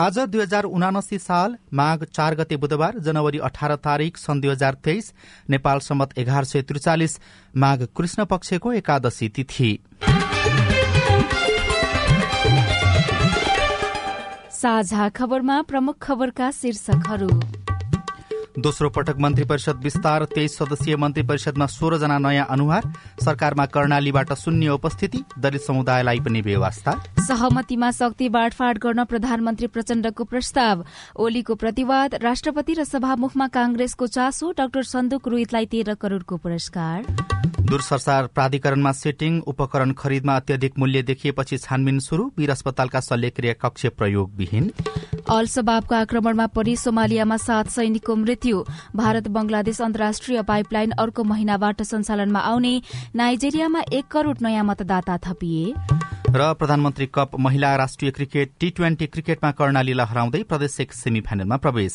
आज दुई हजार उनासी साल माघ चार गते बुधबार जनवरी अठार तारीक सन् दुई हजार तेइस नेपाल सम्मत एघार सय त्रिचालिस माघ कृष्ण पक्षको एकादशी तिथि। साझा खबरमा प्रमुख खबरका शीर्षकहरू। दोस्रो पटक मन्त्री परिषद विस्तार तेइस सदस्यीय मन्त्री परिषदमा सोह्रजना नयाँ अनुहार सरकारमा कर्णालीबाट शून्य उपस्थिति दलित समुदायलाई पनि व्यवस्था। सहमतिमा शक्ति बाँडफाँड गर्न प्रधानमन्त्री प्रचण्डको प्रस्ताव। ओलीको प्रतिवाद राष्ट्रपति र सभामुखमा कांग्रेसको चासो डाक्टर सन्दुक रोहितलाई तेह्र करोड़को पुरस्कार। दूरसंचार प्राधिकरणमा सेटिङ उपकरण खरिदमा अत्यधिक मूल्य देखिएपछि छानबिन शुरू वीर अस्पतालका शल्यक्रिया कक्ष प्रयोगविहीन। अल शबाबको आक्रमणमा परि सोमालियामा सात सैनिकको मृत्यु। भारत बंगलादेश अन्तर्राष्ट्रिय पाइपलाइन अर्को महिनाबाट सञ्चालनमा आउने। नाइजेरियामा एक करोड़ नयाँ मतदाता थपिए। र प्रधानमन्त्री कप महिला राष्ट्रिय क्रिकेट टी ट्वेन्टी क्रिकेटमा कर्णालीलाई हराउँदै प्रदेश एक सेमी फाइनलमा प्रवेश।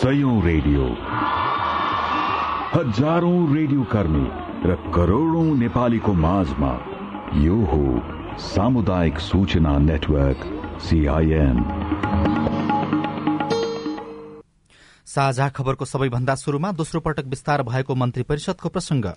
सयौं रेडियो। हजारौं रेडियो कर्मी र करोड़ौं नेपालीको माझमा यो हो सामुदायिक सूचना नेटवर्क सीआईएन साझा खबरको सबैभन्दा शुरूमा दोस्रो पटक विस्तार भएको मन्त्री परिषदको प्रसंग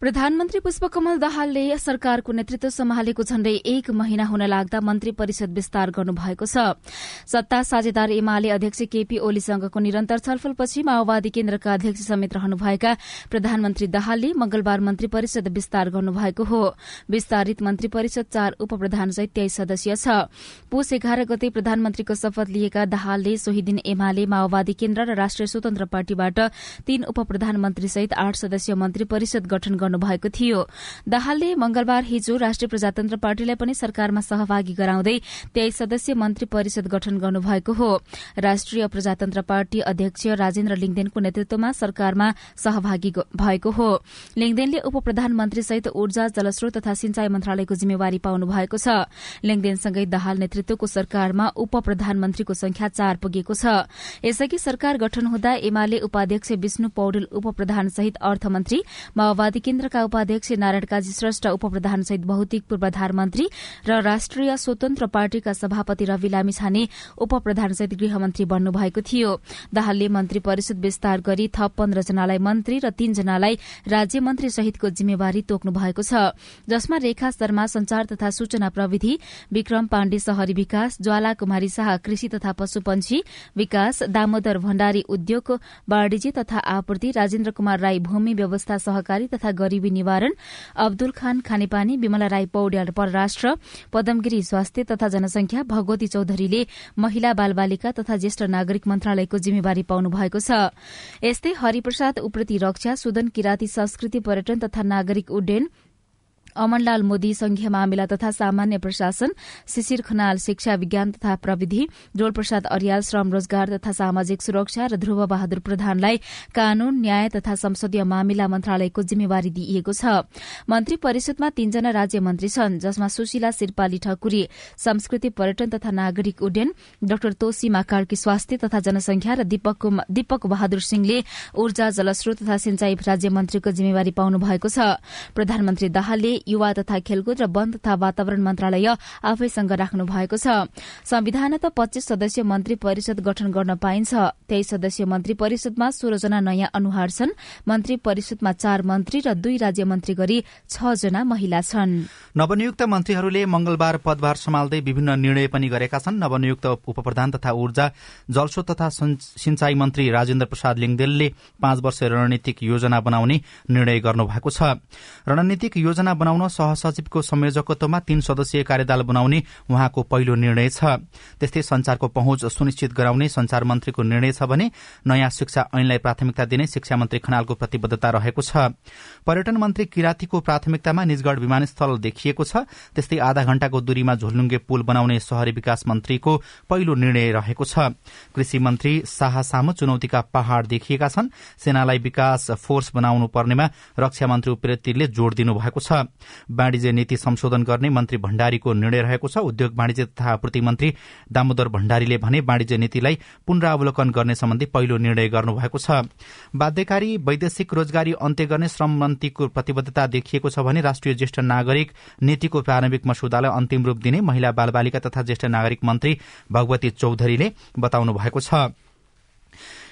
प्रधानमन्त्री पुष्पकमल दाहालले सरकारको नेतृत्व सम्हालेको झण्डै एक महिना हुन लाग्दा मन्त्री परिषद विस्तार गर्नुभएको छ। सत्ता साझेदार एमाले अध्यक्ष केपी ओलीसँगको निरन्तर छलफलपछि माओवादी केन्द्रका अध्यक्ष समेत रहनुभएका प्रधानमन्त्री दाहालले मंगलबार मन्त्री परिषद विस्तार गर्नुभएको हो। विस्तारित मन्त्री परिषद चार उप प्रधान सहित तेइस सदस्यीय छ। पुष एघार गते प्रधानमन्त्रीको शपथ लिएका दाहालले सोही दिन एमाले माओवादी केन्द्र र राष्ट्रिय स्वतन्त्र पार्टीबाट तीन उप प्रधानमन्त्री सहित आठ सदस्यीय मन्त्री परिषद गठन गर्नुभएको थियो। दाहालले मंगलबार हिजो राष्ट्रिय प्रजातन्त्र पार्टीलाई पनि सरकारमा सहभागी गराउँदै तेइस सदस्यीय मन्त्री परिषद गठन गर्नुभएको हो। राष्ट्रिय प्रजातन्त्र पार्टी अध्यक्ष राजेन्द्र लिङदेनको नेतृत्वमा सरकारमा सहभागी भएको हो। लिङदेनले उप प्रधानमन्त्री सहित ऊर्जा जलस्रोत तथा सिंचाई मन्त्रालयको जिम्मेवारी पाउनु भएको छ। लिङदेनसँगै दाहाल नेतृत्वको सरकारमा उप प्रधानमन्त्रीको संख्या चार पुगेको छ। यसअघि सरकार गठन हुँदा एमाले उपाध्यक्ष विष्णु पौडेल उप प्रधान सहित अर्थमन्त्री माओवादी केन्द्रका उपाध्यक्ष नारायण काजी श्रेष्ठ उप प्रधान सहित भौतिक पूर्वाधार मन्त्री र राष्ट्रिय स्वतन्त्र पार्टीका सभापति रवि लामी छाने उप प्रधान सहित गृहमन्त्री बन्नु भएको थियो। दाहालले मन्त्री परिषद विस्तार गरी थप पन्ध्र जनालाई मन्त्री र तीनजनालाई राज्य मन्त्री सहितको जिम्मेवारी तोक्नु भएको छ। जसमा रेखा शर्मा संचार तथा सूचना प्रविधि विक्रम पाण्डे शहरी विकास ज्वाला कुमारी शाह कृषि तथा पशुपन्छी विकास दामोदर भण्डारी उद्योग वाणिज्य तथा आपूर्ति राजेन्द्र कुमार राई भूमि व्यवस्था सहकारी तथा गरीबी निवारण अब्दुल खान खानेपानी विमला राई पौड्याल परराष्ट्र पदमगिरी स्वास्थ्य तथा जनसंख्या भगवती चौधरीले महिला बालबालिका तथा ज्येष्ठ नागरिक मन्त्रालयको जिम्मेवारी पाउनु भएको छ। यस्तै हरिप्रसाद उप्रति रक्षा सुदन किराती संस्कृति पर्यटन तथा नागरिक उड्डयन अमनलाल मोदी संघीय मामिला तथा सामान्य प्रशासन शिशिर खनाल शिक्षा विज्ञान तथा प्रविधि जोल प्रसाद अरियाल श्रम रोजगार तथा सामाजिक सुरक्षा र ध्रुव बहादुर प्रधानलाई कानून न्याय तथा संसदीय मामिला मन्त्रालयको जिम्मेवारी दिइएको छ। मन्त्री परिषदमा तीनजना राज्य मन्त्री छन् जसमा सुशीला सिरपाली ठकुरी संस्कृति पर्यटन तथा नागरिक उड्डयन डाक्टर तोसीमा कार्की स्वास्थ्य तथा जनसंख्या र दीपक बहादुर सिंहले ऊर्जा जलस्रोत तथा सिंचाई राज्य मन्त्रीको जिम्मेवारी पाउनु भएको छ। प्रधानमन्त्री दाहालले युवा तथा खेलकुद र वन तथा वातावरण मन्त्रालय आफैसँग राख्नु भएको छ। संविधान त पच्चीस सदस्यीय मन्त्री परिषद गठन गर्न पाइन्छ। तेइस सदस्यीय मन्त्री परिषदमा सोह्रजना नयाँ अनुहार छन्। मन्त्री परिषदमा चार मन्त्री र दुई राज्य मन्त्री गरी छ जना महिला छन्। नवनियुक्त मन्त्रीहरूले मंगलबार पदभार सम्हाल्दै विभिन्न निर्णय पनि गरेका छन्। नवनियुक्त उपप्रधान तथा ऊर्जा जलस्रोत तथा सिंचाई मन्त्री राजेन्द्र प्रसाद लिङदेलले पाँच वर्ष रणनीतिक योजना बनाउने निर्णय गर्नुभएको छ। रणनीतिक योजना सहसचिवको संयोजकत्वमा तीन सदस्यीय कार्यदल बनाउने उहाँको पहिलो निर्णय छ। त्यस्तै संचारको पहुँच सुनिश्चित गराउने संचार मन्त्रीको निर्णय छ भने नयाँ शिक्षा ऐनलाई प्राथमिकता दिने शिक्षा मन्त्री खनालको प्रतिबद्धता रहेको छ। पर्यटन मन्त्री किरातीको प्राथमिकतामा निजगढ़ विमानस्थल देखिएको छ। त्यस्तै आधा घण्टाको दूरीमा झोलुङ्गे पुल बनाउने शहरी विकास मन्त्रीको पहिलो निर्णय रहेको छ। कृषि मन्त्री शाह सामु चुनौतीका पहाड़ देखिएका छन्। सेनालाई विकास फोर्स बनाउनु पर्नेमा रक्षा मन्त्री उप्रेतीले जोड़ दिनुभएको छ। वाणिज्य नीति संशोधन गर्ने मन्त्री भण्डारीको निर्णय रहेको छ। उद्योग वाणिज्य तथा आपूर्ति मन्त्री दामोदर भण्डारीले भने वाणिज्य नीतिलाई पुनरावलोकन गर्ने सम्बन्धी पहिलो निर्णय गर्नुभएको छ। बाध्यकारी वैदेशिक रोजगारी अन्त्य गर्ने श्रम मन्त्रीको प्रतिबद्धता देखिएको छ भने राष्ट्रिय ज्येष्ठ नागरिक नीतिको प्रारम्भिक मसौदालाई अन्तिम रूप दिने महिला बालबालिका तथा ज्येष्ठ नागरिक मन्त्री भगवती चौधरीले बताउनु भएको छ।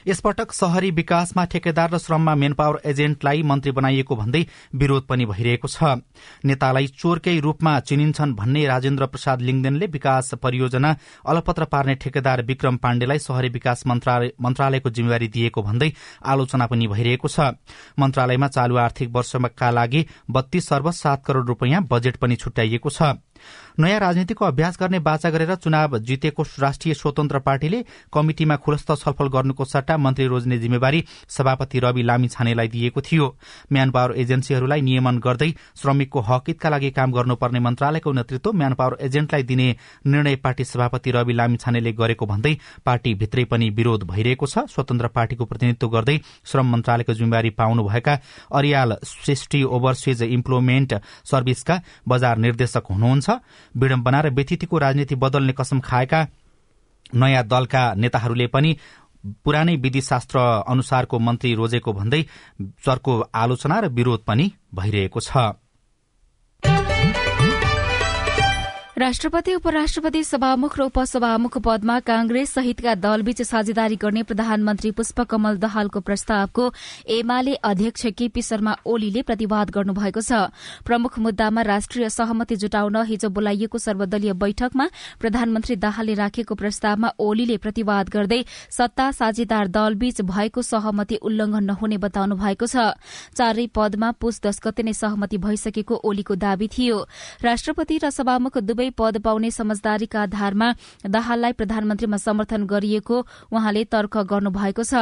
यसपटक शहरी विकासमा ठेकेदार र श्रममा मेन पावर एजेन्टलाई मन्त्री बनाइएको भन्दै विरोध पनि भइरहेको छ। नेतालाई चोरकै रूपमा चिनिन्छन् भन्ने राजेन्द्र प्रसाद लिङदेनले विकास परियोजना अलपत्र पार्ने ठेकेदार विक्रम पाण्डेलाई शहरी विकास मन्त्रालयको जिम्मेवारी दिएको भन्दै आलोचना पनि भइरहेको छ। मन्त्रालयमा चालू आर्थिक वर्षका लागि बत्तीस अर्ब सात करोड़ रूपियाँ बजेट पनि छुट्याइएको छ। नयाँ राजनीतिको अभ्यास गर्ने बाचा गरेर चुनाव जितेको राष्ट्रिय स्वतन्त्र पार्टीले कमिटिमा खुलस्त छलफल गर्नुको सट्टा मन्त्री रोज्ने जिम्मेवारी सभापति रवि लामी छानेलाई दिएको थियो। म्यान पावर एजेन्सीहरूलाई नियमन गर्दै श्रमिकको हकितका लागि काम गर्नुपर्ने मन्त्रालयको नेतृत्व म्यान पावर एजेन्टलाई दिने निर्णय पार्टी सभापति रवि लामी छानेले गरेको भन्दै पार्टी भित्रै पनि विरोध भइरहेको छ। स्वतन्त्र पार्टीको प्रतिनिधित्व गर्दै श्रम मन्त्रालयको जिम्मेवारी पाउनुभएका अरियाल सृष्टि ओभरसिज इम्प्लोमेन्ट सर्भिसका बजार निर्देशक हुनुहुन्छ। विडम्बना र व्यतिथिको राजनीति बदल्ने कसम खाएका नयाँ दलका नेताहरूले पनि पुरानै विधिशास्त्र अनुसारको मन्त्री रोजेको भन्दै चर्को आलोचना र विरोध पनि भइरहेको छ। राष्ट्रपति उपराष्ट्रपति सभामुख र उपसभामुख पदमा कांग्रेस सहितका दलबीच साझेदारी गर्ने प्रधानमन्त्री पुष्पकमल दहालको प्रस्तावको एमाले अध्यक्ष केपी शर्मा ओलीले प्रतिवाद गर्नुभएको छ। प्रमुख मुद्दामा राष्ट्रिय सहमति जुटाउन हिजो बोलाइएको सर्वदलीय बैठकमा प्रधानमन्त्री दाहालले राखेको प्रस्तावमा ओलीले प्रतिवाद गर्दै सत्ता साझेदार दलबीच भएको सहमति उल्लंघन नहुने बताउनु भएको छ। चारै पदमा पुस दश गते नै सहमति भइसकेको ओलीको दावी थियो। राष्ट्रपति र सभामुख दुवै पद पाउने समझदारीका आधारमा दाहाललाई प्रधानमन्त्रीमा समर्थन गरिएको उहाँले तर्क गर्नुभएको छ।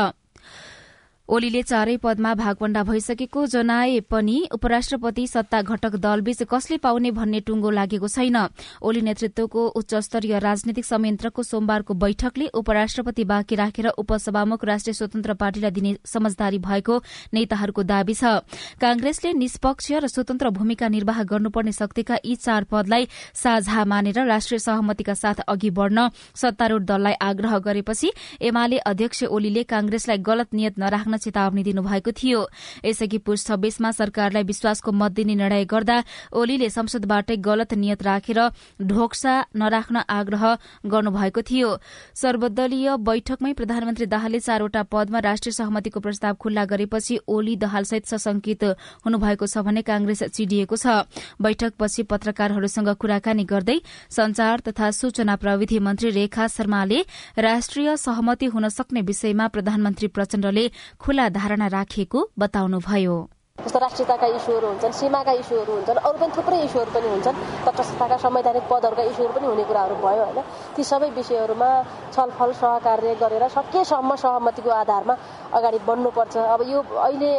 ओलीले चारै पदमा भागवण्डा भइसकेको जनाए पनि उपराष्ट्रपति सत्ता घटक दलबीच कसले पाउने भन्ने टुङ्गो लागेको छैन। ओली नेतृत्वको उच्च स्तरीय राजनीतिक संयन्त्रको सोमबारको बैठकले उपराष्ट्रपति बाँकी राखेर उपसभामुख राष्ट्रिय स्वतन्त्र पार्टीलाई दिने समझदारी भएको नेताहरूको दावी छ। कांग्रेसले निष्पक्ष र स्वतन्त्र भूमिका निर्वाह गर्नुपर्ने शक्तिका यी चार पदलाई साझा मानेर राष्ट्रिय सहमतिका साथ अघि बढ़न सत्तारूढ़ दललाई आग्रह गरेपछि एमाले अध्यक्ष ओलीले कांग्रेसलाई गलत नियत नराख्न चेतावनी दिनुभएको थियो। यसअघि पुष छब्बीसमा सरकारलाई विश्वासको मत दिने निर्णय गर्दा ओलीले संसदबाटै गलत नियत राखेर ढोक्सा नराख्न आग्रह गर्नुभएको थियो। सर्वदलीय बैठकमै प्रधानमन्त्री दाहालले चारवटा पदमा राष्ट्रिय सहमतिको प्रस्ताव खुल्ला गरेपछि ओली दहालसहित सशंकित हुनुभएको छ भने कांग्रेस चिडिएको छ। बैठकपछि पत्रकारहरूसँग कुराकानी गर्दै संचार तथा सूचना प्रविधि मन्त्री रेखा शर्माले राष्ट्रिय सहमति हुन सक्ने विषयमा प्रधानमन्त्री प्रचण्डले खुला धारणा राखिएको बताउनुभयो। जस्तो राष्ट्रियताका इस्युहरू हुन्छन् सीमाका इस्युहरू हुन्छन् अरू पनि थुप्रै इस्युहरू पनि हुन्छन् तटस्थताका संवैधानिक पदहरूका इस्युहरू पनि हुने कुराहरू भयो होइन। ती सबै विषयहरूमा छलफल सहकार्य गरेर सकेसम्म सहमतिको आधारमा अगाडि बढ्नुपर्छ। अब यो अहिले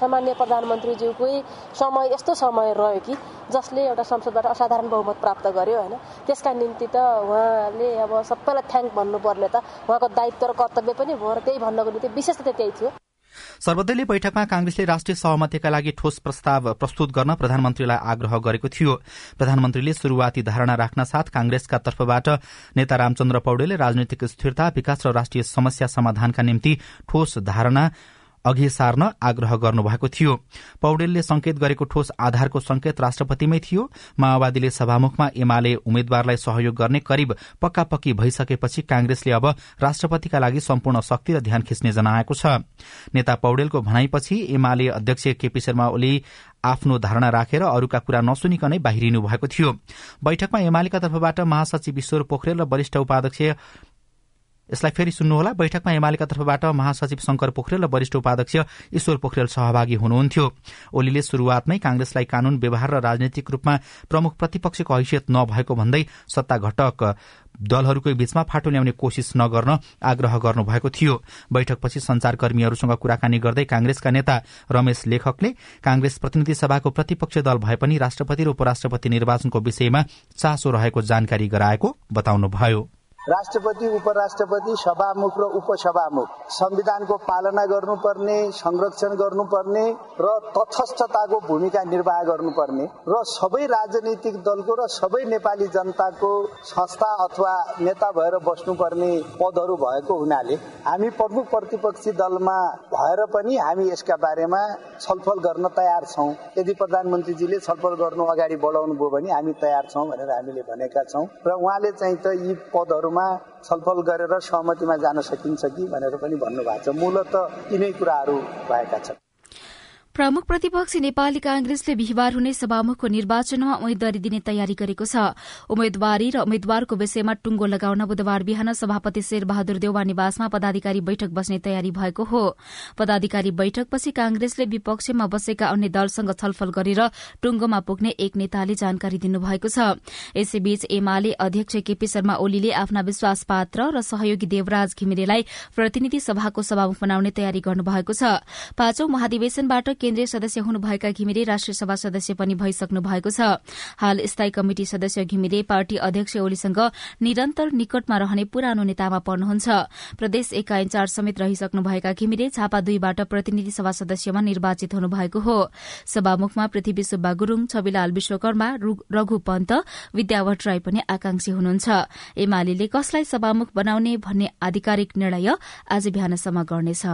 सामान्य प्रधानमन्त्रीज्यूकै समय यस्तो समय रह्यो कि जसले एउटा संसदबाट असाधारण बहुमत प्राप्त गर्यो होइन। त्यसका निम्ति त उहाँले अब सबैलाई थ्याङ्क भन्नुपर्ने त उहाँको दायित्व र कर्तव्य पनि भयो र त्यही भन्नको निम्ति विशेष त त्यही थियो। सर्वदलीय बैठकमा कांग्रेसले राष्ट्रिय सहमतिका लागि ठोस प्रस्ताव प्रस्तुत गर्न प्रधानमन्त्रीलाई आग्रह गरेको थियो। प्रधानमन्त्रीले शुरूआती धारणा राख्न साथ कांग्रेसका तर्फबाट नेता रामचन्द्र पौडेलले राजनैतिक स्थिरता विकास र राष्ट्रिय समस्या समाधानका निम्ति ठोस धारणा अघि सार्न आग्रह गर्नुभएको थियो। पौडेलले संकेत गरेको ठोस आधारको संकेत राष्ट्रपतिमै थियो। माओवादीले सभामुखमा एमाले उम्मेद्वारलाई सहयोग गर्ने करिब पक्का पक्की भइसकेपछि कांग्रेसले अब राष्ट्रपतिका लागि सम्पूर्ण शक्ति र ध्यान खिच्ने जनाएको छ। नेता पौडेलको भनाइपछि एमाले अध्यक्ष केपी शर्मा ओली आफ्नो धारणा राखेर अरूका कुरा नसुनिकनै बाहिरिनु भएको थियो। बैठकमा एमालेका तर्फबाट महासचिव ईश्वर पोखरेल र वरिष्ठ उपाध्यक्ष यसलाई फेरि सुन्नुहोला बैठकमा एमालेका तर्फबाट महासचिव शंकर पोखरेल र वरिष्ठ उपाध्यक्ष ईश्वर पोखरेल सहभागी हुनुहुन्थ्यो। ओलीले शुरूआतमै कांग्रेसलाई कानून व्यवहार र राजनैतिक रूपमा प्रमुख प्रतिपक्षको हैसियत नभएको भन्दै सत्ता घटक दलहरूको बीचमा फाटो ल्याउने कोशिश नगर्न आग्रह गर्नुभएको थियो। बैठकपछि संचारकर्मीहरूसँग कुराकानी गर्दै कांग्रेसका नेता रमेश लेखकले कांग्रेस प्रतिनिधि सभाको प्रतिपक्ष दल भए पनि राष्ट्रपति र उपराष्ट्रपति निर्वाचनको विषयमा चासो रहेको जानकारी गराएको बताउनुभयो। राष्ट्रपति उपराष्ट्रपति सभामुख र उपसभामुख। संविधानको पालना गर्नुपर्ने संरक्षण गर्नुपर्ने र तथस्थताको भूमिका निर्वाह गर्नुपर्ने र सबै राजनैतिक दलको र सबै नेपाली जनताको संस्था अथवा नेता भएर बस्नुपर्ने पदहरू भएको हुनाले हामी प्रमुख प्रतिपक्षी दलमा भएर पनि हामी यसका बारेमा छलफल गर्न तयार छौँ। यदि प्रधानमन्त्रीजीले छलफल गर्नु अगाडि बढाउनु भयो भने हामी तयार छौँ भनेर हामीले भनेका छौँ र उहाँले चाहिँ त यी पदहरूमा छलफल गरेर सहमतिमा जान सकिन्छ कि भनेर पनि भन्नुभएको छ। मूलत यिनै कुराहरू भएका छन्। प्रमुख प्रतिपक्षी नेपाली कांग्रेसले बिहिबार हुने सभामुखको निर्वाचनमा उम्मेद्वारी दिने तयारी गरेको छ। उम्मेद्वारी र उम्मेद्वारको विषयमा टुङ्गो लगाउन बुधबार बिहान सभापति शेरबहादुर देउवा निवासमा पदाधिकारी बैठक बस्ने तयारी भएको हो। पदाधिकारी बैठकपछि कांग्रेसले विपक्षमा बसेका अन्य दलसँग छलफल गरेर टुङ्गोमा पुग्ने एक नेताले जानकारी दिनुभएको छ। यसैबीच एमाले अध्यक्ष केपी शर्मा ओलीले आफ्ना विश्वास पात्र र सहयोगी देवराज घिमिरेलाई प्रतिनिधि सभाको सभामुख बनाउने तयारी गर्नुभएको छ। पाँचौं महाधिवेशनबाट केन्द्रीय सदस्य हुनुभएका घिमिरे राष्ट्रिय सभा सदस्य पनि भइसक्नु भएको छ। हाल स्थायी कमिटी सदस्य घिमिरे पार्टी अध्यक्ष ओलीसँग निरन्तर निकटमा रहने पुरानो नेतामा पर्नुहुन्छ। प्रदेश एका इन्चार्ज समेत रहिसक्नुभएका घिमिरे झापा दुईबाट प्रतिनिधि सभा सदस्यमा निर्वाचित हुनुभएको हो। सभामुखमा पृथ्वी सुब्बा गुरूङ छविलाल विश्वकर्मा रघु पन्त विद्यावट राई पनि आकांक्षी हुनुहुन्छ। एमाले कसलाई सभामुख बनाउने भन्ने आधिकारिक निर्णय आज बिहानसम्म गर्नेछ।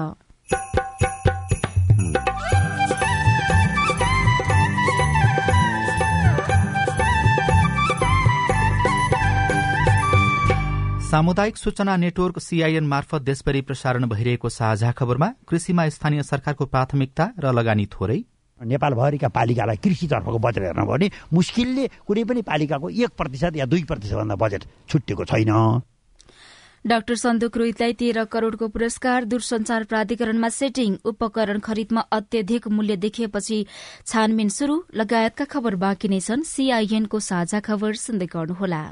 सामुदायिक सूचना नेटवर्क सीआईएन मार्फत देशभरि प्रसारण भइरहेको साझा खबरमा कृषिमा स्थानीय सरकारको प्राथमिकता र लगानी थोरै। नेपालभरिका पालिकालाई कृषितर्फको बजेट हेर्न भने मुस्किलले कुनै पनि पालिकाको एक प्रतिशत या दुई प्रतिशतभन्दा बजेट छुट्टिएको छैन। डाक्टर सन्दुक रोहितलाई तेह्र करोड़को पुरस्कार दूरसञ्चार प्राधिकरणमा सेटिङ उपकरण खरिदमा अत्यधिक मूल्य देखिएपछि छानबिन शुरू लगायतका खबर बाँकी नै छन्। सीआईएनको साझा खबर सुन्दै गर्नुहोला।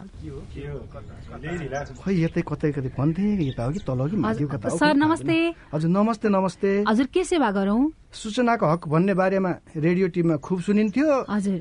सर नमस्ते। हजुर नमस्ते नमस्ते। हजुर के सेवा गरौं? सूचनाको हक भन्ने बारेमा रेडियो टिममा खुब सुनिन्थ्यो। हजुर।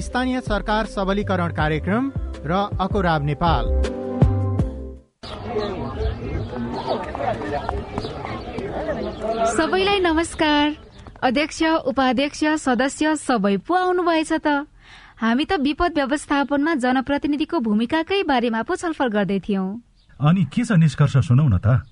स्थानीय सरकार सबलीकरण कार्यक्रम र अकोराब नेपाल। सबैलाई नमस्कार। अध्यक्ष उपाध्यक्ष सदस्य सबै पो आउनुभएछ त। हामी त विपद व्यवस्थापनमा जनप्रतिनिधिको भूमिकाकै बारेमा पो छलफल गर्दै थियौं। अनि के छ निष्कर्ष सुनौ न त?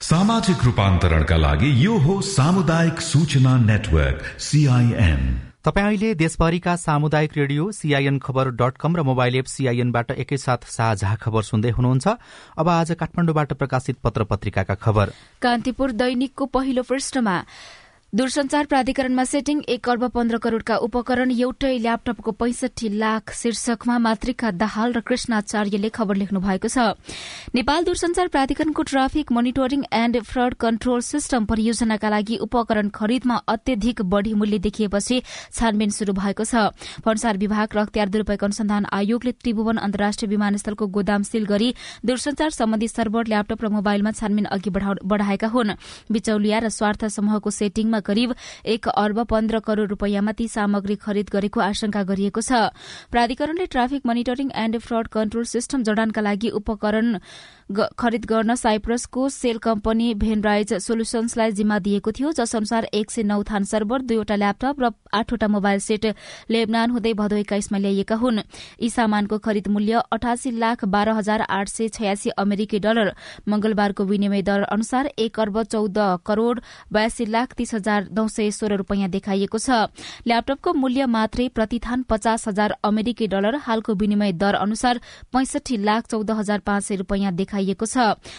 सामाजिक रूपान्तरणका लागि यो हो सामुदायिक सूचना नेटवर्क सीआईएन तपाईँ अहिले देशभरिका सामुदायिक radio CIN Khabar dot com र मोबाइल एप सीआईएनबाट एकैसाथ साझा खबर सुन्दै हुनुहुन्छ। अब आज काठमाडौँबाट प्रकाशित पत्र पत्रिकाका खबर। कान्तिपुर दैनिकको पहिलो पृष्ठमा दूरसञ्चार प्राधिकरणमा सेटिङ एक अर्ब पन्ध्र करोड़का उपकरण एउटै ल्यापटपको पैंसठी लाख शीर्षकमा मातृका दाहाल र कृष्णाचार्यले खबर लेख्नु भएको छ। नेपाल दूरसञ्चार प्राधिकरणको traffic monitoring and fraud control system परियोजनाका लागि उपकरण खरिदमा अत्यधिक बढ़ी मूल्य देखिएपछि छानबिन शुरू भएको छ। भन्सार विभाग र अख्तियार दुरूपयोग अनुसन्धान आयोगले त्रिभुवन अन्तर्राष्ट्रिय विमानस्थलको गोदाम सील गरी दूरसञ्चार सम्बन्धी सर्भर ल्यापटप र मोबाइलमा छानबिन अघि बढ़ाएका हुन्। बिचौलिया र स्वार्थ समूहको सेटिङमा करिब एक अर्ब पन्ध्र करोड़ रूपियाँमा ती सामग्री खरिद गरेको आशंका गरिएको छ। प्राधिकरणले traffic monitoring and fraud control system जडानका लागि उपकरण खरिद गर्न साइप्रसको सेल कम्पनी भेनराइज सोल्युशन्सलाई जिम्मा दिएको थियो जस अनुसार एक सय नौ थान सर्भर दुईवटा ल्यापटप र आठवटा मोबाइल सेट लेबनान हुँदै भदौ एक्काइसमा ल्याइएका हुन्। यी सामानको खरिद मूल्य अठासी लाख बाह्र हजार आठ सय छयासी अमेरिकी डलर। मंगलबारको विनिमय दर अनुसार एक अर्ब चौध करोड़ बयासी लाख तीस हजार नौ सय सोह्र रूपियाँ देखाइएको छ। ल्यापटपको मूल्य मात्रै प्रतिथान पचास हजार अमेरिकी डलर हालको विनिमय दर अनुसार पैंसठी लाख चौध हजार पाँच सय रूपियाँ देखाइएको छ।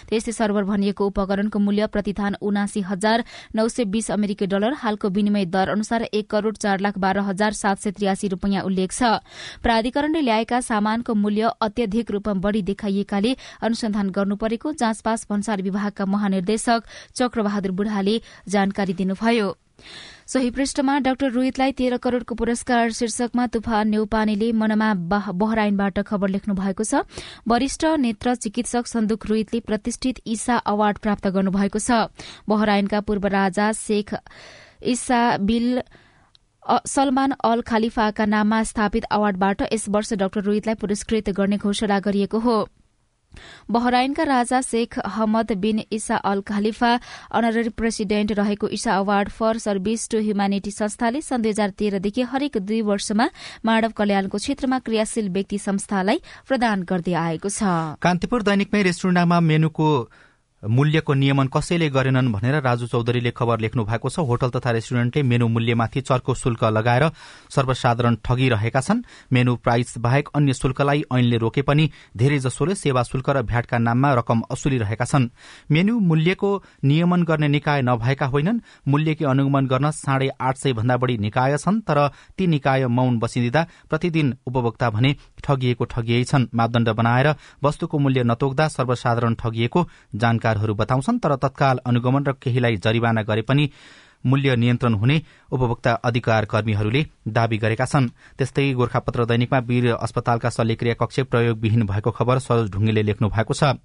त्यस्तै सर्भर भनिएको उपकरणको मूल्य प्रतिथान उनासी हजार नौ सय बीस अमेरिकी डलर हालको विनिमय दर अनुसार एक करोड़ चार लाख बाह्र हजार सात सय त्रियासी रूपियाँ उल्लेख छ। प्राधिकरणले ल्याएका सामानको मूल्य अत्यधिक रूपमा बढ़ी देखाइएकाले अनुसन्धान गर्नुपरेको जाँचपास भन्सार विभागका महानिर्देशक चक्रबहादुर बुढाले जानकारी दिनुभयो। सोही पृष्ठमा डाक्टर रोहितलाई तेह्र करोड़को पुरस्कार शीर्षकमा तुफान नेउपानेले मनमा बहराइनबाट खबर लेख्नु भएको छ। वरिष्ठ नेत्र चिकित्सक सन्दुक रोहितले प्रतिष्ठित ईसा अवार्ड प्राप्त गर्नुभएको छ। बहराइनका पूर्व राजा Sheikh Isa bin Salman al खालिफाका नाममा स्थापित अवार्डबाट यस वर्ष डाक्टर रोहितलाई पुरस्कृत गर्ने घोषणा गरिएको हो। बहराइनका राजा Sheikh Ahmad bin Isa al Khalifa honorary president रहेको Isa award for service to humanity संस्थाले सन् दुई हजार तेह्रदेखि हरेक दुई वर्षमा मानव कल्याणको क्षेत्रमा क्रियाशील व्यक्ति संस्थालाई प्रदान गर्दै आएको छ। कान्तिपुर दैनिकमै रेस्टुरेन्टमा मेनुको मूल्यको नियमन कसैले गरेनन् भनेर राजु चौधरीले खबर लेख्नु भएको छ। होटल तथा रेस्टुरेन्टले मेनु मूल्यमाथि चर्को शुल्क लगाएर सर्वसाधारण ठगिरहेका छन्। मेनु प्राइस बाहेक अन्य शुल्कलाई ऐनले रोके पनि धेरै जसोले सेवा शुल्क र भ्याटका नाममा रकम असुलिरहेका छन्। मेनु मूल्यको नियमन गर्ने निकाय नभएका होइनन्। मूल्यकी अनुगमन गर्न साढे आठ सय भन्दा बढ़ी निकाय छन् तर ती निकाय मौन बसिदिँदा प्रतिदिन उपभोक्ता भने ठगिएको ठगिए छन्। मापदण्ड बनाएर वस्तुको मूल्य नतोक्दा सर्वसाधारण ठगिएको जानकारी जानकारहरू बताउँछन् तर तत्काल अनुगमन र केहीलाई जरिवाना गरे पनि मूल्य नियन्त्रण हुने उपभोक्ता अधिकार कर्मीहरूले दावी गरेका छन्। त्यस्तै गोर्खापत्र दैनिकमा वीर अस्पतालका शल्यक्रिया कक्ष प्रयोगविहीन भएको खबर सरोज ढुङ्गेले लेख्नु भएको छ।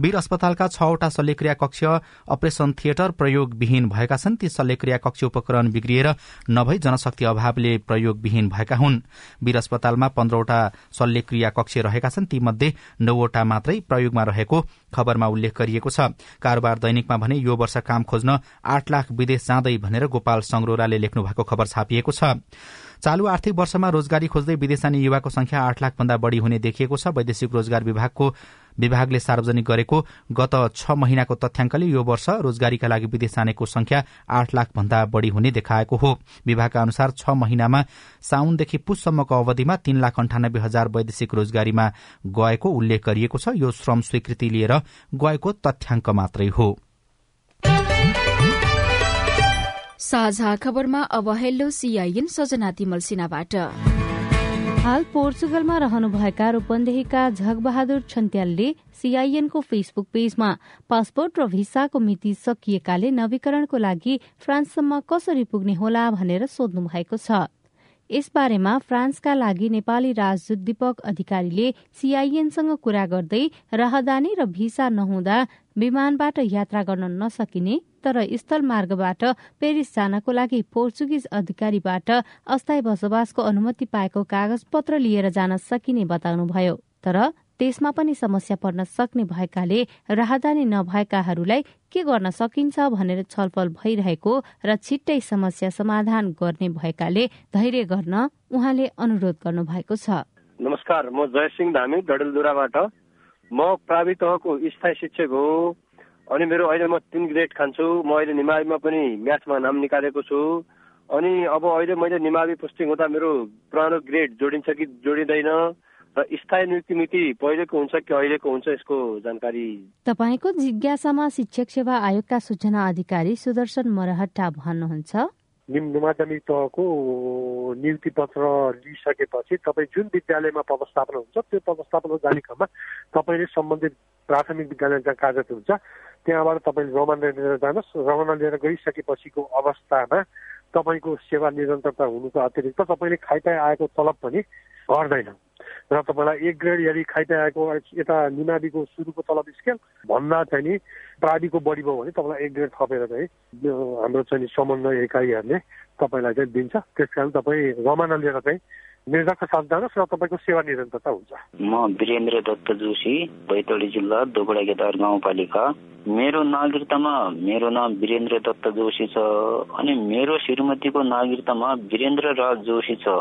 वीर अस्पतालका छवटा शल्यक्रिया कक्ष अपरेशन थिएटर प्रयोगविहीन भएका छन्। ती शल्यक्रिया कक्ष उपकरण बिग्रिएर नभई जनशक्ति अभावले प्रयोगविहीन भएका हुन्। वीर अस्पतालमा पन्ध्रवटा शल्यक्रिया कक्ष रहेका छन्। तीमध्ये नौवटा मात्रै प्रयोगमा रहेको खबरमा उल्लेख गरिएको छ। कारोबार दैनिकमा भने यो वर्ष काम खोज्न आठ लाख विदेश जाँदै भनेर गोपाल संग्रोराले लेख्नु भएको खबर छापिएको छ। चालू आर्थिक वर्षमा रोजगारी खोज्दै विदेश जाने युवाको संख्या आठ लाख भन्दा बढ़ी हुने देखिएको छ। वैदेशिक रोजगार विभागको विभागले सार्वजनिक गरेको गत छ महिनाको तथ्याङ्कले यो वर्ष रोजगारीका लागि विदेश जानेको संख्या आठ लाख भन्दा बढ़ी हुने देखाएको हो। विभागका अनुसार छ महिनामा साउनदेखि पुससम्मको अवधिमा तीन लाख अन्ठानब्बे हजार वैदेशिक रोजगारीमा गएको उल्लेख गरिएको छ। यो श्रम स्वीकृति लिएर गएको तथ्याङ्क मात्रै हो। साझा खबरमा अब सीआईएन सजना तिमल हाल पोर्चुगलमा रहनुभएका रूपन्देहीका झगबहादुर छन्त्यालले सीआईएनको फेसबुक पेजमा पासपोर्ट र भिसाको मिति सकिएकाले नवीकरणको लागि फ्रान्ससम्म कसरी पुग्ने होला भनेर सोध्नु भएको छ। यसबारेमा फ्रान्सका लागि नेपाली राजदूत दीपक अधिकारीले सीआईएनसँग कुरा गर्दै राहदानी र भिसा नहुँदा विमानबाट यात्रा गर्न नसकिने तर स्थल मार्गबाट पेरिस जानको लागि पोर्चुगिज अधिकारीबाट अस्थायी बसोबासको अनुमति पाएको कागज पत्र लिएर जान सकिने बताउनुभयो। तर त्यसमा पनि समस्या पर्न सक्ने भएकाले राहदानी नभएकाहरूलाई के गर्न सकिन्छ भनेर छलफल भइरहेको र छिट्टै समस्या समाधान गर्ने भएकाले धैर्य गर्न उहाँले अनुरोध गर्नु भएको छ। नमस्कार म जयसिंह धामी डडेलधुराबाट म प्रावि तहको स्थायी शिक्षक हो। अनि मेरो अहिले म तिन ग्रेड खान्छु म अहिले निमावीमा पनि म्याथमा नाम निकालेको छु। अनि अब अहिले मैले निमावी पोस्टिङ हुँदा मेरो पुरानो ग्रेड जोडिन्छ कि जोडिँदैन र स्थायी नियुक्ति मिति पहिलेको हुन्छ कि अहिलेको हुन्छ यसको जानकारी। तपाईँको जिज्ञासामा शिक्षक सेवा आयोगका सूचना अधिकारी सुदर्शन मरहट्टा भन्नुहुन्छ। निम्न माध्यमिक तहको नियुक्ति पत्र लिइसकेपछि तपाईँ जुन विद्यालयमा पदस्थापना हुन्छ त्यो पदस्थापना जाने क्रममा तपाईँले सम्बन्धित प्राथमिक विद्यालय जहाँ कागज हुन्छ। त्यहाँबाट तपाईँले रमाना लिएर जानुहोस्। रमाना लिएर गइसकेपछिको अवस्थामा तपाईँको सेवा निरन्तरता हुनुको अतिरिक्त तपाईँले खाइताई आएको तलब पनि घट्दैन र तपाईँलाई एक ग्रेड यदि खाइताएको यता निमाविको सुरुको तलब स्केल भन्दा चाहिँ नि प्राविको बढी भयो भने तपाईँलाई एक ग्रेड थपेर चाहिँ हाम्रो चाहिँ समन्वय इकाइहरूले तपाईँलाई चाहिँ दिन्छ। त्यस कारण तपाईँ रमाना लिएर चाहिँ निर्धक्क साथ जानुहोस् र तपाईँको सेवा निरन्तरता हुन्छ म वीरेन्द्र दत्त जोशी बैतडी जिल्ला दोगडा गेदार गाउँपालिका मेरो नागरिकतामा मेरो नाम वीरेन्द्र दत्त जोशी छ अनि मेरो श्रीमतीको नागरिकतामा वीरेन्द्र राज जोशी छ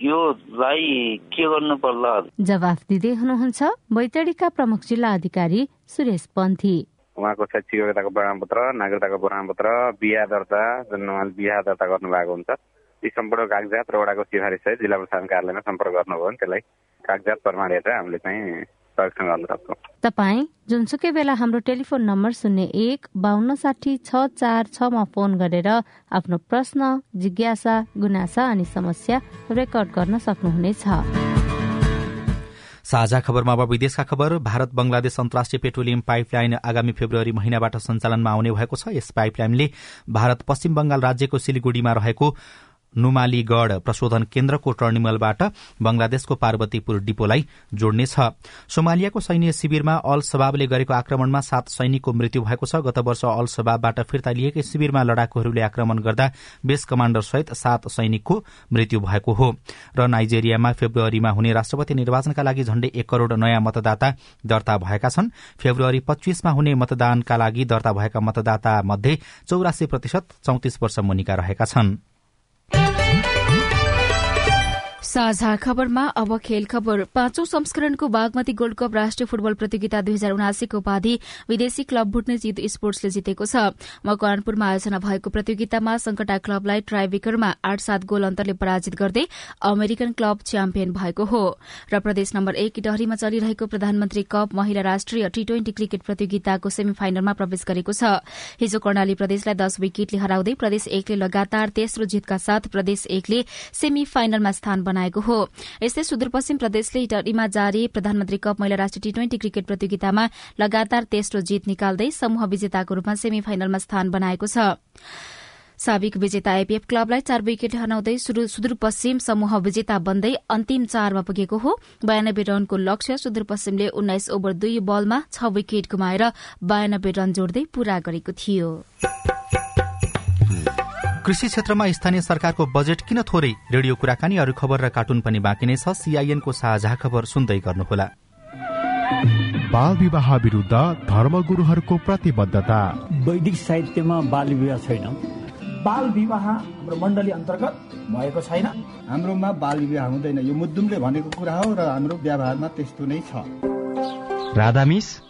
योलाई के गर्नु पर्ला जवाफ दिँदै हुनुहुन्छ बैतडीका प्रमुख जिल्ला अधिकारी सुरेश पन्थी उहाँको शैक्षिक योग्यताको प्रमाणपत्र नागरिकताको प्रमाणपत्र बिहा दर्ता जुन उहाँले बिहा दर्ता गर्नु भएको हुन्छ यी सम्पूर्ण कागजात र वडाको सिफारिस सहित जिल्ला प्रशासन कार्यालयमा सम्पर्क गर्नुभयो भने त्यसलाई कागजात प्रमाण हेरेर हामीले चाहिँ संरक्षण गर्न सक्छौँ तपाईँ जुनसुकै बेला हाम्रो टेलिफोन नम्बर शून्य एक बाहन्न साठी छ चार छमा फोन गरेर आफ्नो प्रश्न जिज्ञासा गुनासा अनि समस्या रेकर्ड गर्न सक्नुहुनेछ साझा खबरमा अब विदेशका खबर भारत बंगलादेश अन्तर्राष्ट्रिय पेट्रोलियम पाइपलाइन आगामी फेब्रुअरी महिनाबाट सञ्चालनमा आउने भएको छ यस पाइपलाइनले भारत पश्चिम बंगाल राज्यको सिलिगुडीमा रहेको नुमालीगढ़ प्रशोधन केन्द्रको टर्मिनलबाट बंगलादेशको पार्वतीपुर डिपोलाई जोड्नेछ। सोमालियाको सैन्य शिविरमा अल सबाबले गरेको आक्रमणमा सात सैनिकको मृत्यु भएको छ। गत वर्ष अल सबाबबाट फिर्ता लिएकै शिविरमा लडाकुहरूले आक्रमण गर्दा बेस कमाण्डर सहित सात सैनिकको मृत्यु भएको हो। र नाइजेरियामा फेब्रुअरीमा हुने राष्ट्रपति निर्वाचनका लागि झण्डै एक करोड़ नयाँ मतदाता दर्ता भएका छन्। फेब्रुअरी पच्चीसमा हुने मतदानका लागि दर्ता भएका मतदाता मध्ये चौरासी प्रतिशत चौतिस वर्ष मुनिका रहेका छनृ। साझा खबरमा अब खेल खबर। पाँचौं संस्करणको बागमती गोल्ड कप राष्ट्रिय फुटबल प्रतियोगिता दुई हजार उनासीको उपाधि विदेशी क्लब भुट्ने जित स्पोर्ट्सले जितेको छ। मकवानपुरमा आयोजना भएको प्रतियोगितामा संकटा क्लबलाई ट्राइबेकरमा आठ सात गोल अन्तरले पराजित गर्दै अमेरिकन क्लब च्याम्पियन भएको हो। र प्रदेश नम्बर एक डहरीमा चलिरहेको प्रधानमन्त्री कप महिला राष्ट्रिय टी ट्वेन्टी क्रिकेट प्रतियोगिताको सेमी फाइनलमा प्रवेश गरेको छ। हिजो कर्णाली प्रदेशलाई दश विकेटले हराउँदै प्रदेश एकले लगातार तेस्रो जितका साथ प्रदेश एकले सेमी फाइनलमा स्थान बनाए। बनाएको हो। यस्तै सुदूरपश्चिम प्रदेशले इटलीमा जारी प्रधानमन्त्री कप महिला राष्ट्रिय टी ट्वेन्टी क्रिकेट प्रतियोगितामा लगातार तेस्रो जित निकाल्दै समूह विजेताको रूपमा सेमी फाइनलमा स्थान बनाएको छ। साबिक विजेता आइपीएफ क्लबलाई चार विकेट हराउँदै सुदूरपश्चिम समूह विजेता बन्दै अन्तिम चारमा पुगेको हो। बयानब्बे रनको लक्ष्य सुदूरपश्चिमले उन्नाइस ओभर दुई बलमा छ विकेट गुमाएर बयानब्बे रन जोड्दै पूरा गरेको थियो। कृषि क्षेत्रमा स्थानीय सरकारको बजेट किन थोरै? रेडियो कुराकानी अरू खबर र कार्टुन पनि बाँकी नै छ। सीआईएनको साझा खबर सुन्दै गर्नुहोला। बाल विवाह विरूद्ध धर्मगुरूहरूको प्रतिबद्धता। वैदिक साहित्यमा बाल विवाह छैन। बाल विवाह हाम्रो मण्डली अन्तर्गत भएको छैन। हाम्रोमा बाल विवाह हुँदैन। यो मुद्दुमले भनेको कुरा हो र हाम्रो व्यवहारमा त्यस्तो नै छ। राधामिस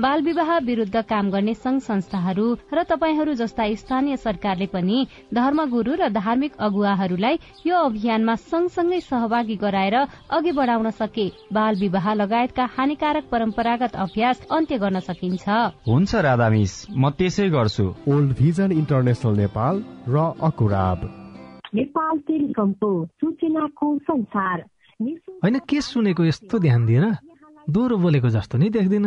बाल विवाह विरूद्ध काम गर्ने संघ संस्थाहरू र तपाईँहरू जस्ता स्थानीय सरकारले पनि धर्मगुरू र धार्मिक अगुवाहरूलाई यो अभियानमा सँगसँगै सहभागी गराएर अघि बढ़ाउन सके। बाल विवाह लगायतका हानिकारक परम्परागत अभ्यास अन्त्य गर्न सकिन्छ। हुन्छ राधामिस म त्यसै गर्छु। ओल्ड भिजन इन्टरनेसनल नेपाल र अकुराब। नेपाल टेलिकमको सूचनाको संसार। होइन के सुनेको यस्तो ध्यान दिएर दोहोरो बोलेको जस्तो नि देख्दिन।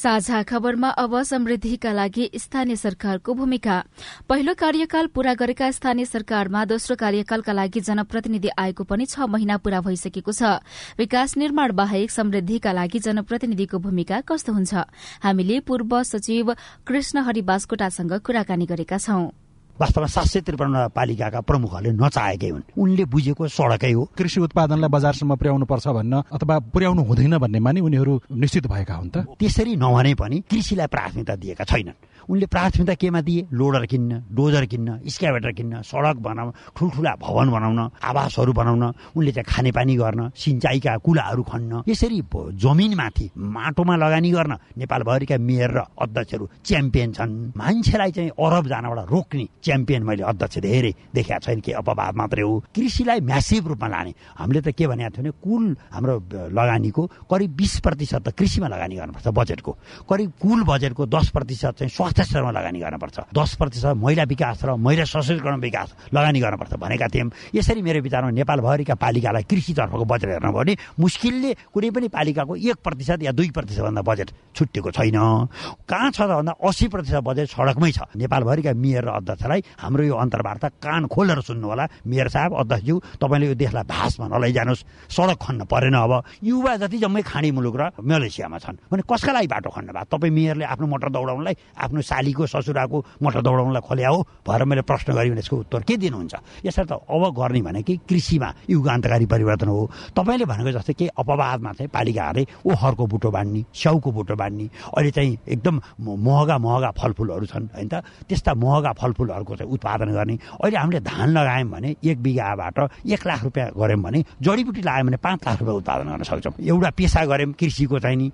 साझा खबरमा अब समृद्धिका लागि स्थानीय सरकारको भूमिका। पहिलो कार्यकाल पूरा गरेका स्थानीय सरकारमा दोस्रो कार्यकालका लागि जनप्रतिनिधि आएको पनि छ महिना पूरा भइसकेको छ। विकास निर्माण बाहेक समृद्धिका लागि जनप्रतिनिधिको भूमिका कस्तो हुन्छ? हामीले पूर्व सचिव कृष्ण हरि बास्कोटासँग कुराकानी गरेका छौं। वास्तवमा सात सय त्रिपन्न पालिकाका प्रमुखहरूले नचाहेकै हुन्। उनले बुझेको सडकै हो। कृषि उत्पादनलाई बजारसम्म पुर्याउनु पर्छ भन्न अथवा पुर्याउनु हुँदैन भन्नेमा नि उनीहरू निश्चित भएका हुन् त। त्यसरी नभने पनि कृषिलाई प्राथमिकता दिएका छैनन्। उनले प्राथमिकता केमा दिए? लोडर किन्न डोजर किन्न स्क्याभेटर किन्न सडक बनाउन ठुल्ठुला भवन बनाउन आवासहरू बनाउन उनले चाहिँ खानेपानी गर्न सिँचाइका कुलाहरू खन्न यसरी जमिनमाथि माटोमा लगानी गर्न नेपालभरिका मेयर र अध्यक्षहरू च्याम्पियन छन्। मान्छेलाई चाहिँ अरब जानबाट रोक्ने च्याम्पियन मैले अध्यक्ष धेरै देखाएको छैन के अपवाद मात्रै हो। कृषिलाई म्यासिभ रूपमा लाने। हामीले त के भनेको थियो भने कुल हाम्रो लगानीको करिब बिस प्रतिशत त कृषिमा लगानी गर्नुपर्छ बजेटको। करिब कुल बजेटको दस प्रतिशत चाहिँ स्वास्थ्य स्तरमा लगानी गर्नुपर्छ। दस प्रतिशत महिला विकास र महिला सशक्तिकरण विकास लगानी गर्नुपर्छ भनेका थियौँ। यसरी मेरो विचारमा नेपालभरिका पालिकालाई कृषितर्फको बजेट हेर्नु भने मुस्किलले कुनै पनि पालिकाको एक प्रतिशत या दुई प्रतिशतभन्दा बजेट छुट्टिएको छैन। कहाँ छ त भन्दा अस्सी प्रतिशत बजेट सडकमै छ। नेपालभरिका मेयर र अध्यक्षलाई हाम्रो यो अन्तर्वार्ता कान खोलेर सुन्नु होला मेयर साहब अध्यक्षज्यू तपाईँले यो देशलाई भाषमा नलैजानुहोस्। सडक खन्न परेन अब। युवा जति जम्मै खाडी मुलुक र मलेसियामा छन्। भने कसका लागि बाटो खन्न भयो तपाईँ मेयरले आफ्नो मोटर दौडाउनलाई आफ्नो सालीको ससुराको मोटर दौडाउनलाई खोल्या हो भएर मैले प्रश्न गरेँ भने यसको उत्तर के दिनुहुन्छ? यसर्थ अब गर्ने भने कि कृषिमा युगान्तकारी परिवर्तन हो। तपाईँले भनेको जस्तै केही अपवादमा चाहिँ पालिकाहरूले ओखरको बुटो बाँड्ने स्याउको बुटो बाँड्ने। अहिले चाहिँ एकदम महँगा महँगा फलफुलहरू छन् होइन त? त्यस्ता महँगा फलफुलहरूको चाहिँ उत्पादन गर्ने। अहिले हामीले धान लगायौँ भने एक बिघाबाट एक लाख रुपियाँ गऱ्यौँ भने जडीबुटी लगायौँ भने पाँच लाख रुपियाँ उत्पादन गर्न सक्छौँ। एउटा पेसा गऱ्यौँ कृषिको चाहिँ नि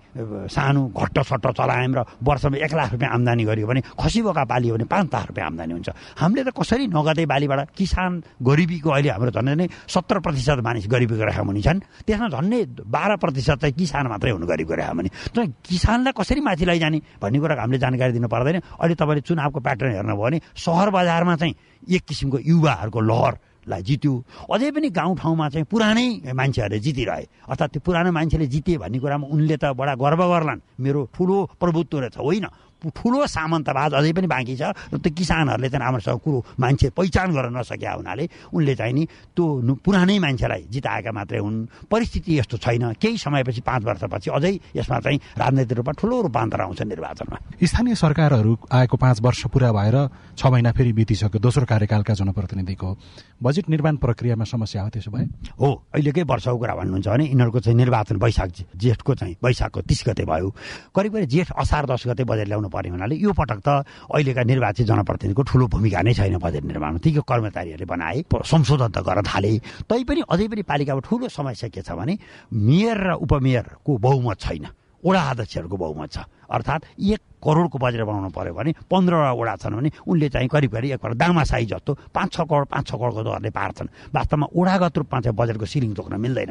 सानो घट्ट सट्ट चलायौँ र वर्षमा एक लाख रुपियाँ आम्दानी गऱ्यो भने खसी बोका पालियो भने पाँच लाख रुपियाँ आम्दानी हुन्छ। हामीले त कसरी नगदै बालीबाट किसान गरिबीको अहिले हाम्रो झन् नै सत्र प्रतिशत मानिस गरिबीको रेखा मुनि छन्। त्यसमा झन्डै बाह्र प्रतिशत चाहिँ किसान मात्रै हुनु गरिबको रेखा मुनि। तर किसानलाई कसरी माथि लैजाने भन्ने कुराको हामीले जानकारी दिनु पर्दैन। अहिले तपाईँले चुनावको प्याटर्न हेर्नुभयो भने सहर बजारमा चाहिँ एक किसिमको युवाहरूको लहर लाई जित्यो। अझै पनि गाउँठाउँमा चाहिँ पुरानै मान्छेहरूले जितिरहे। अर्थात् त्यो पुरानो मान्छेले जिते भन्ने कुरामा उनले त बडा गर्व गर्लान्। मेरो ठुलो प्रभुत्व रहेछ होइन? ठुलो सामन्तवाद अझै पनि बाँकी छ। र त्यो किसानहरूले चाहिँ राम्रोसँग कुरो मान्छे पहिचान गर्न नसकेका हुनाले उनले चाहिँ नि त्यो पुरानै मान्छेलाई जिताएका मात्रै हुन्। परिस्थिति यस्तो छैन। केही समयपछि पाँच वर्षपछि अझै यसमा चाहिँ राजनैतिक रूपमा ठुलो रूपान्तर आउँछ निर्वाचनमा। स्थानीय सरकारहरू आएको पाँच वर्ष पुरा भएर छ महिना फेरि बितिसक्यो। दोस्रो कार्यकालका जनप्रतिनिधिको बजेट निर्माण प्रक्रियामा समस्या हो त्यसो भए? हो अहिलेकै वर्षको कुरा भन्नुहुन्छ भने यिनीहरूको चाहिँ निर्वाचन वैशाख जेठको चाहिँ वैशाखको तिस गते भयो। करिब करिब जेठ असार दस गते बजेट ल्याउनु पर्ने हुनाले यो पटक त अहिलेका निर्वाचित जनप्रतिनिधिको ठुलो भूमिका नै छैन बजेट निर्माणमा। ती कर्मचारीहरूले बनाए संशोधन त गर्न थाले। तैपनि अझै पनि पालिकामा ठुलो समस्या के छ भने मेयर र उपमेयरको बहुमत छैन। वडा अध्यक्षहरूको बहुमत छ। अर्थात् एक करोडको बजेट बनाउनु पर्यो भने पन्ध्रवटा वडा छन् भने उनले चाहिँ करिब करिब एक दामासाई जस्तो पाँच छ करोड पाँच छ करोडको दरले पार्छन्। वास्तवमा वडागत रूपमा चाहिँ बजेटको सिलिङ तोक्न मिल्दैन।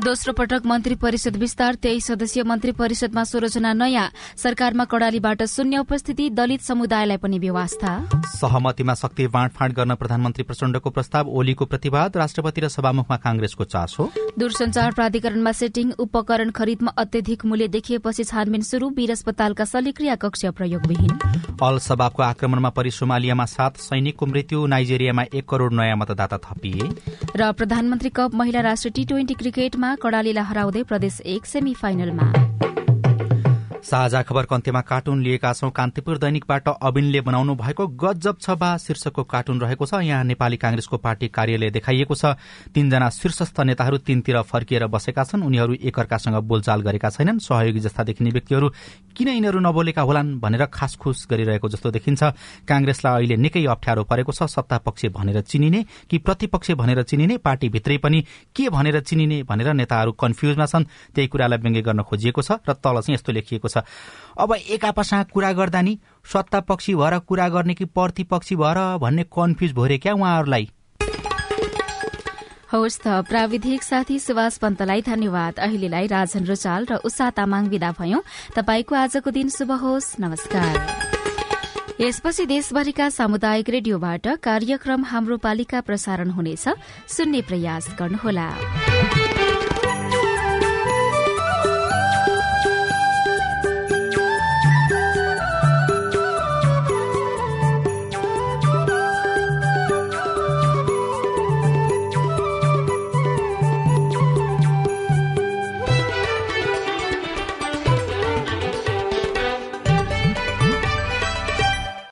दोस्रो पटक मन्त्री परिषद विस्तार तेइस सदस्यीय मन्त्री परिषदमा सोह्रजना नयाँ। सरकारमा कड़ालीबाट शून्य उपस्थिति दलित समुदायलाई पनि व्यवस्था। सहमतिमा शक्ति बाँडफाँड गर्न प्रधानमन्त्री प्रचण्डको प्रस्ताव ओलीको प्रतिवाद राष्ट्रपति र सभामुखमा कांग्रेसको चासो। दूरसञ्चार प्राधिकरणमा सेटिङ उपकरण खरिदमा अत्यधिक मूल्य देखिएपछि छानबिन शुरू वीर अस्पतालका शल्यक्रिया कक्ष प्रयोगविहीन। अल सबाबको आक्रमणमा परि सोमालियामा सात सैनिकको मृत्यु नाइजेरियामा एक करोड़ नयाँ मतदाता थपिए। र प्रधानमन्त्री कप महिला राष्ट्रिय टी ट्वेन्टी क्रिकेटमा कड़ालीलाई हराउँदै प्रदेश एक सेमी फाइनलमा साझा खबरको अन्त्यमा कार्टुन लिएका छौं। कान्तिपुर दैनिकबाट अविनले बनाउनु भएको गजब छ बा शीर्षकको कार्टुन रहेको छ। यहाँ नेपाली कांग्रेसको पार्टी कार्यालय देखाइएको छ। तीनजना शीर्षस्थ नेताहरू तीनतिर फर्किएर बसेका छन्। उनीहरू एकअर्कासँग बोलचाल गरेका छैनन्। सहयोगी जस्ता देखिने व्यक्तिहरू किन यिनीहरू नबोलेका होलान् भनेर खासखुस गरिरहेको जस्तो देखिन्छ। कांग्रेसलाई अहिले निकै अप्ठ्यारो परेको छ। सत्ता पक्ष भनेर चिनिने कि प्रतिपक्ष भनेर चिनिने? पार्टीभित्रै पनि के भनेर चिनिने भनेर नेताहरू कन्फ्युजमा छन्। त्यही कुरालाई व्यङ्ग्य गर्न खोजिएको छ र तल चाहिँ यस्तो लेखिएको छ। अब एक आपसँग कुरा गर्दा नि सत्ता पक्षी भएर कुरा गर्ने कि प्रतिपक्षी भएर भन्ने कन्फ्युज भयो क्या उहाँहरूलाई। हवस् त प्राविधिक साथी सुभाष पन्तलाई धन्यवाद। अहिलेलाई राजन रोचाल र उषा तामाङ विदा भयौं। तपाईँको आजको दिन शुभ होस्। नमस्कार। यसपछि देशभरिका सामुदायिक रेडियोबाट कार्यक्रम हाम्रो पालिका प्रसारण हुनेछ। सुन्ने प्रयास गर्नुहोला।